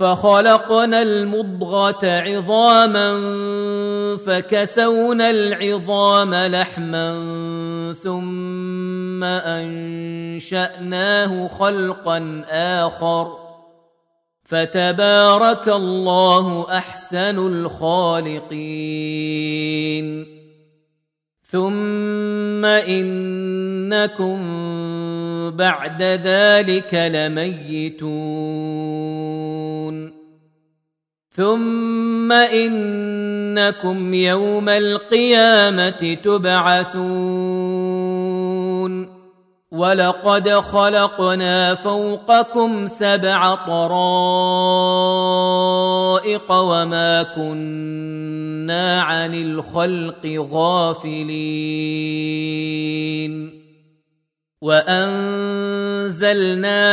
فخلقنا المضغة عظاما فكسونا العظام لحما ثم أنشأناه خلقا آخر. فتبارك الله أحسن الخالقين. ثم انكم بعد ذلك لميتون ثم انكم يوم القيامه تبعثون ولقد خلقنا فوقكم سبع طرائق وما كنا عن الخلق غافلين وانزلنا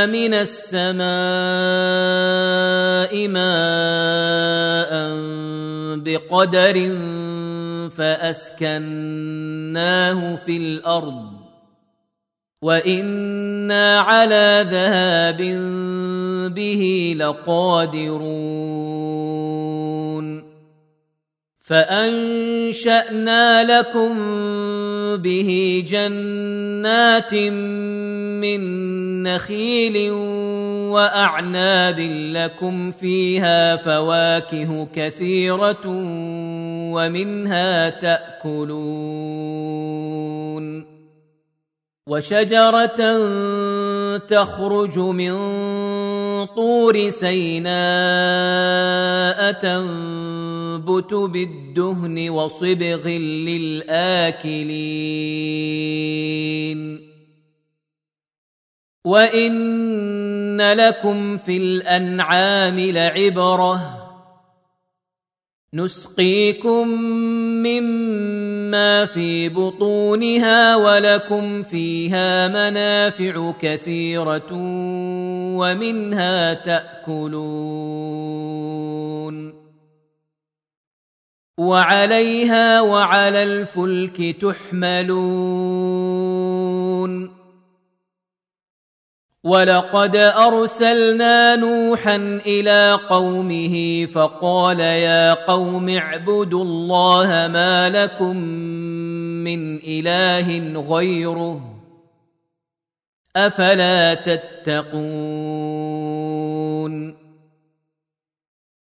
من السماء ماء بقدر فاسكناه في الأرض وأنا على ذهاب به لقادرون فأنشأنا لكم به جنات من نخيل وأعناب لكم فيها فواكه كثيرة ومنها تأكلون وشجرة تخرج من طور سيناء تنبت بالدهن وصبغ للاكلين وان لكم في الانعام لعبره نسقيكم مما في بطونها ولكم فيها منافع كثيره ومنها تاكلون وعليها وعلى الفلك تحملون. ولقد أرسلنا نوحا إلى قومه فقال يا قوم اعبدوا الله ما لكم من إله غيره أفلا تتقون.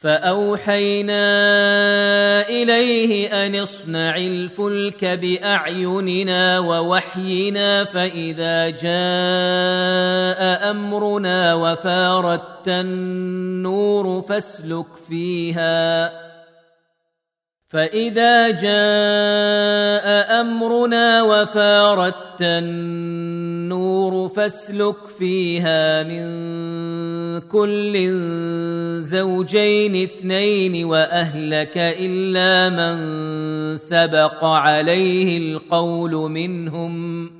فأوحينا إليه أن اصنع الفلك بأعيننا ووحينا فإذا جاء أمرنا وفاردت النور فاسلك فيها فإذا جاء أمرنا وفاردت النور فاسلك فيها من كل زوجين اثنين وأهلك إلا من سبق عليه القول منهم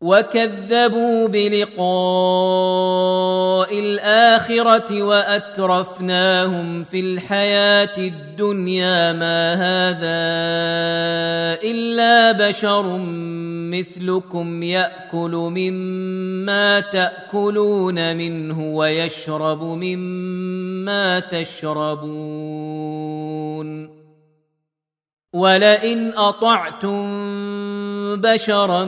وكذبوا بلقاء الاخره واترفناهم في الحياة الدنيا ما هذا الا بشر مثلكم ياكل مما تاكلون منه ويشرب مما تشربون ولئن أطعتم بشرا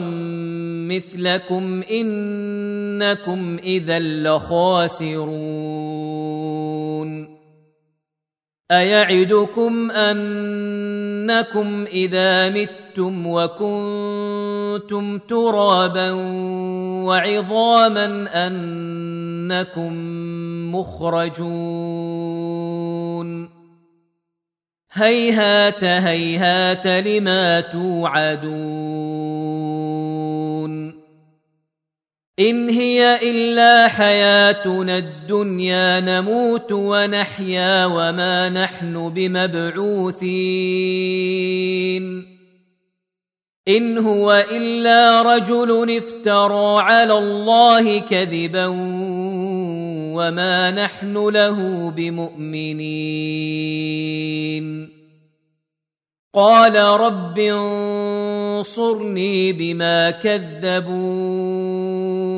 مثلكم إنكم إذا لخاسرون. أيعدكم أنكم إذا متم وكنتم ترابا وعظاما أنكم مخرجون. هيهات هيهات لما توعدون إن هي إلا حياتنا الدنيا نموت ونحيا وما نحن بمبعوثين إن هو إلا رجل افترى على الله كذبا وما نحن له بمؤمنين. قال رب انصرني بما كذبون.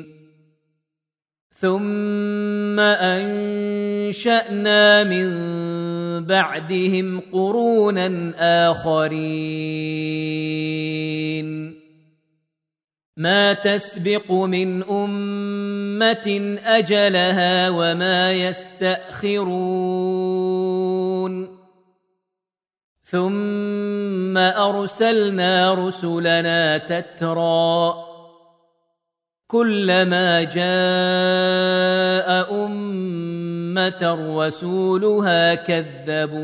ثم أنشأنا من بعدهم قرونا آخرين. ما تسبق من أمة أجلها وما يستأخرون. ثم أرسلنا رسلنا تترى كلما جاء أمة رسولها كذبوه.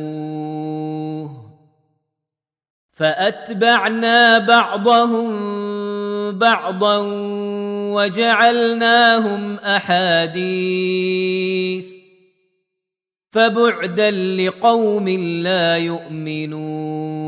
فأتبعنا بعضهم بعضا وجعلناهم أحاديث. فبعدا لقوم لا يؤمنون.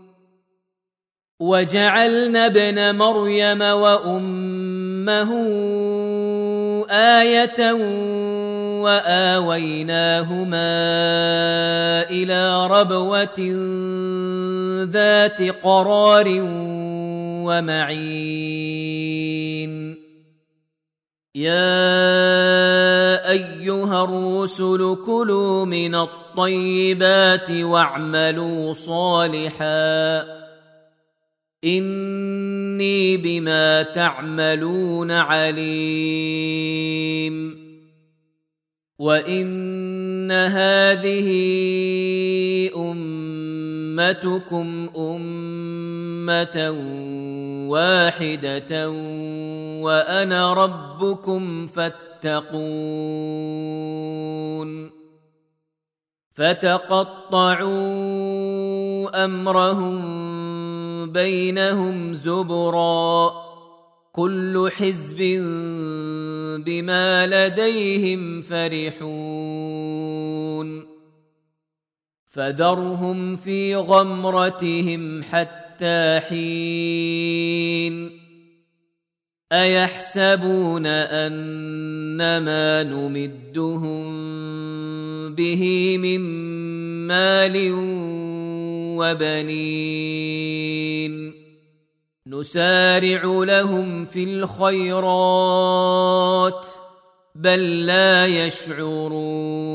وجعلنا ابن مريم وأمه آية وآويناهما إلى ربوة ذات قرار ومعين. يا أيها الرسل كلوا من الطيبات واعملوا صالحا إني بما تعملون عليم. وإن هذه أمتكم أمة واحدة وأنا ربكم فاتقون. فتقطعوا أمرهم بينهم زبرا كل حزب بما لديهم فرحون فذرهم في غمرتهم حتى حين أيحسبون أنما نمدهم به من مال وبنين. نسارع لهم في الخيرات بل لا يشعرون.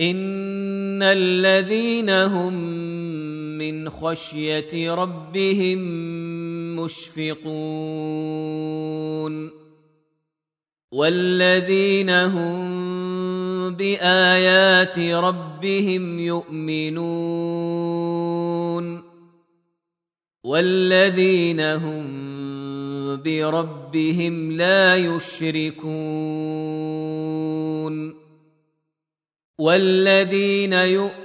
إن الذين هم من خشية ربهم مشفقون. والذين هم بآيات ربهم يؤمنون. والذين هم بربهم لا يشركون. والذين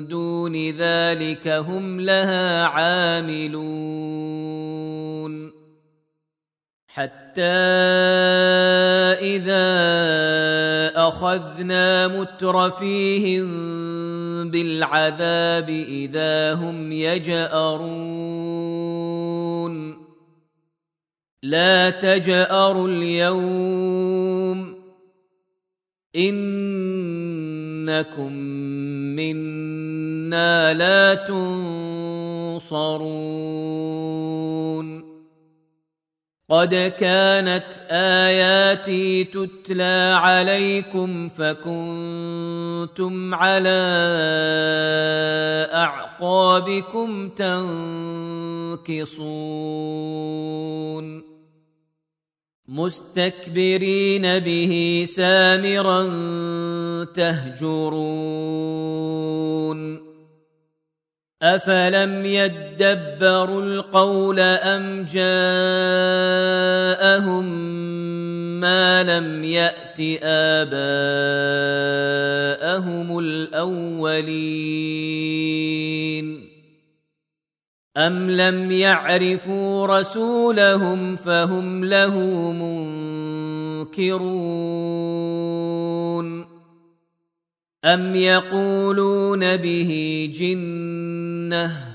دون ذلك هم لها عاملون. حتى إذا أخذنا مترفيهم بالعذاب إذا هم يجأرون. لا تجأروا اليوم. إنكم منا لا تنصرون. قد كانت آياتي تتلى عليكم فكنتم على أعقابكم تنكصون. مستكبرين به سامرا تهجرون. افلم يدبروا القول ام جاءهم ما لم يات اباءهم الاولين أم لم يعرفوا رسولهم فهم له منكرون أم يقولون به جنة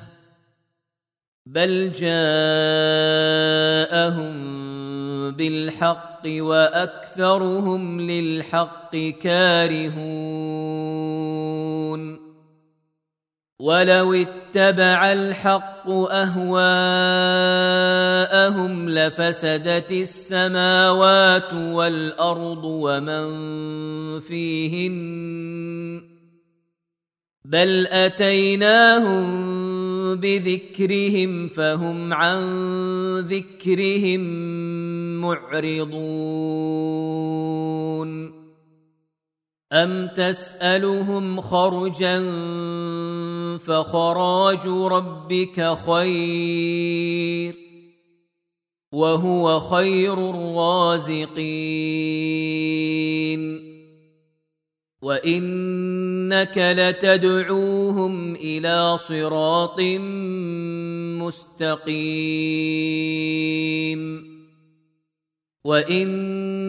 بل جاءهم بالحق وأكثرهم للحق كارهون ولو اتبع الحق أهواءهم لفسدت السماوات والأرض ومن فيهن بل أتيناهم بذكرهم فهم عن ذكرهم معرضون أم تسألهم خرجا فخراج ربك خير وهو خير الرازقين. وإنك لتدعوهم إلى صراط مستقيم. وإن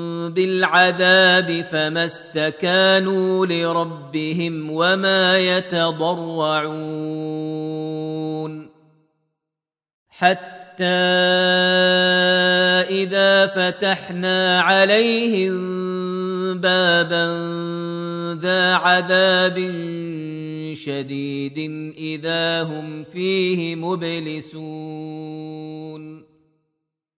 بالعذاب فما استكانوا لربهم وما يتضرعون. حتى إذا فتحنا عليهم بابا ذا عذاب شديد إذا هم فيه مبلسون.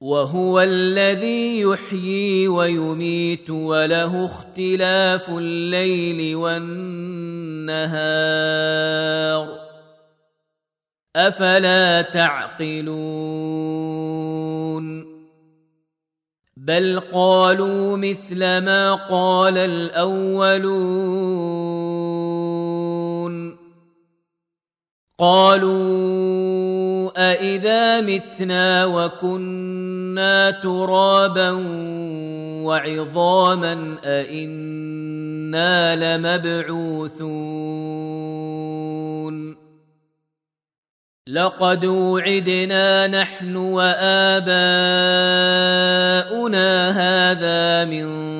وهو الذي يحيي ويميت وله اختلاف الليل والنهار. أفلا تعقلون؟ بل قالوا مثل ما قال الأولون. قالوا أإذا متنا وكنا ترابا وعظاما أإنا لمبعوثون لقد وعدنا نحن وآباؤنا هذا من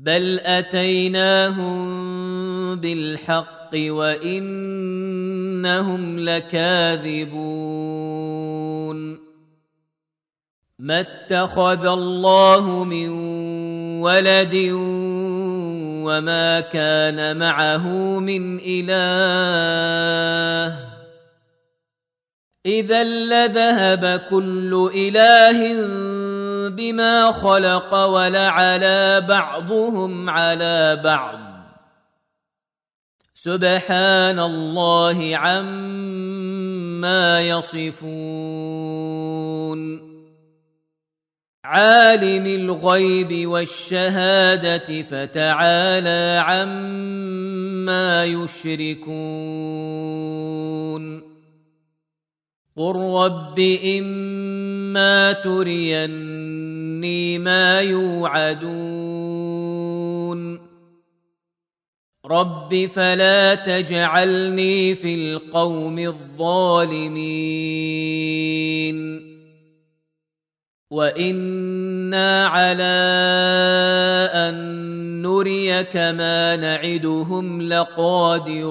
بل اتيناهم بالحق وانهم لكاذبون ما اتخذ الله من ولد وما كان معه من اله اذا لذهب كل اله بما خلق ولعلى بعضهم على بعض. سبحان الله عما يصفون. عالم الغيب والشهاده فتعالى عما يشركون. قل رب اما تريني ما يوعدون. رب فلا تجعلني في القوم الظالمين. وإنا على أن نريك ما نعدهم لقادرون.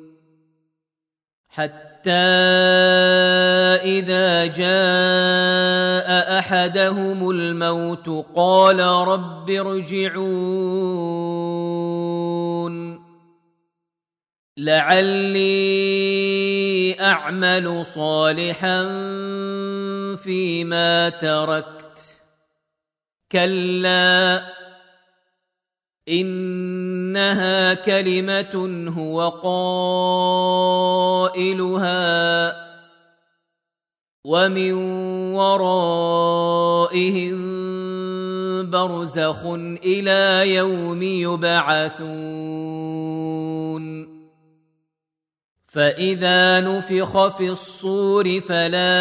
حتى إذا جاء أحدهم الموت قال رب ارجعون. لعلي أعمل صالحا فيما تركت. كلا إنها كلمة هو قائلها ومن ورائهم برزخ إلى يوم يبعثون. فإذا نفخ في الصور فلا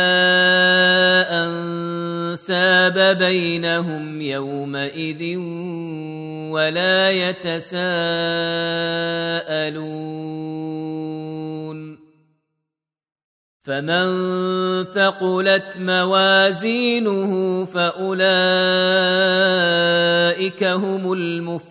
أنساب بينهم يومئذ ولا يتساءلون. فمن ثقلت موازينه فأولئك اولئك هم المفلحون.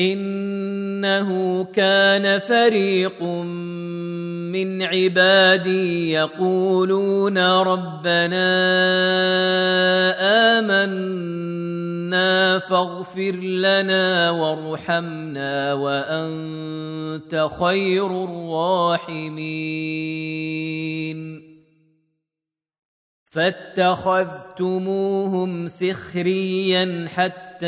إنه كان فريق من عبادي يقولون ربنا آمنا فاغفر لنا وارحمنا وأنت خير الراحمين. فاتخذتموهم سخريا حتى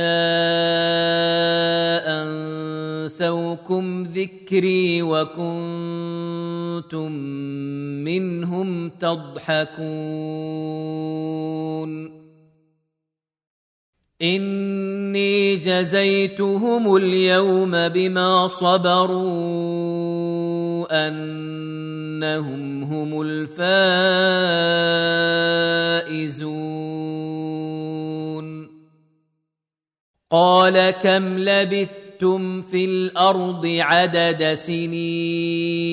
أنسوكم ذكري وكنتم منهم تضحكون. إني جزيتهم اليوم بما صبروا أنهم هم الفائزون. قال كم لبثتم في الأرض عدد سنين؟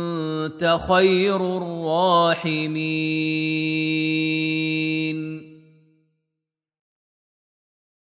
أنت خير الراحمين.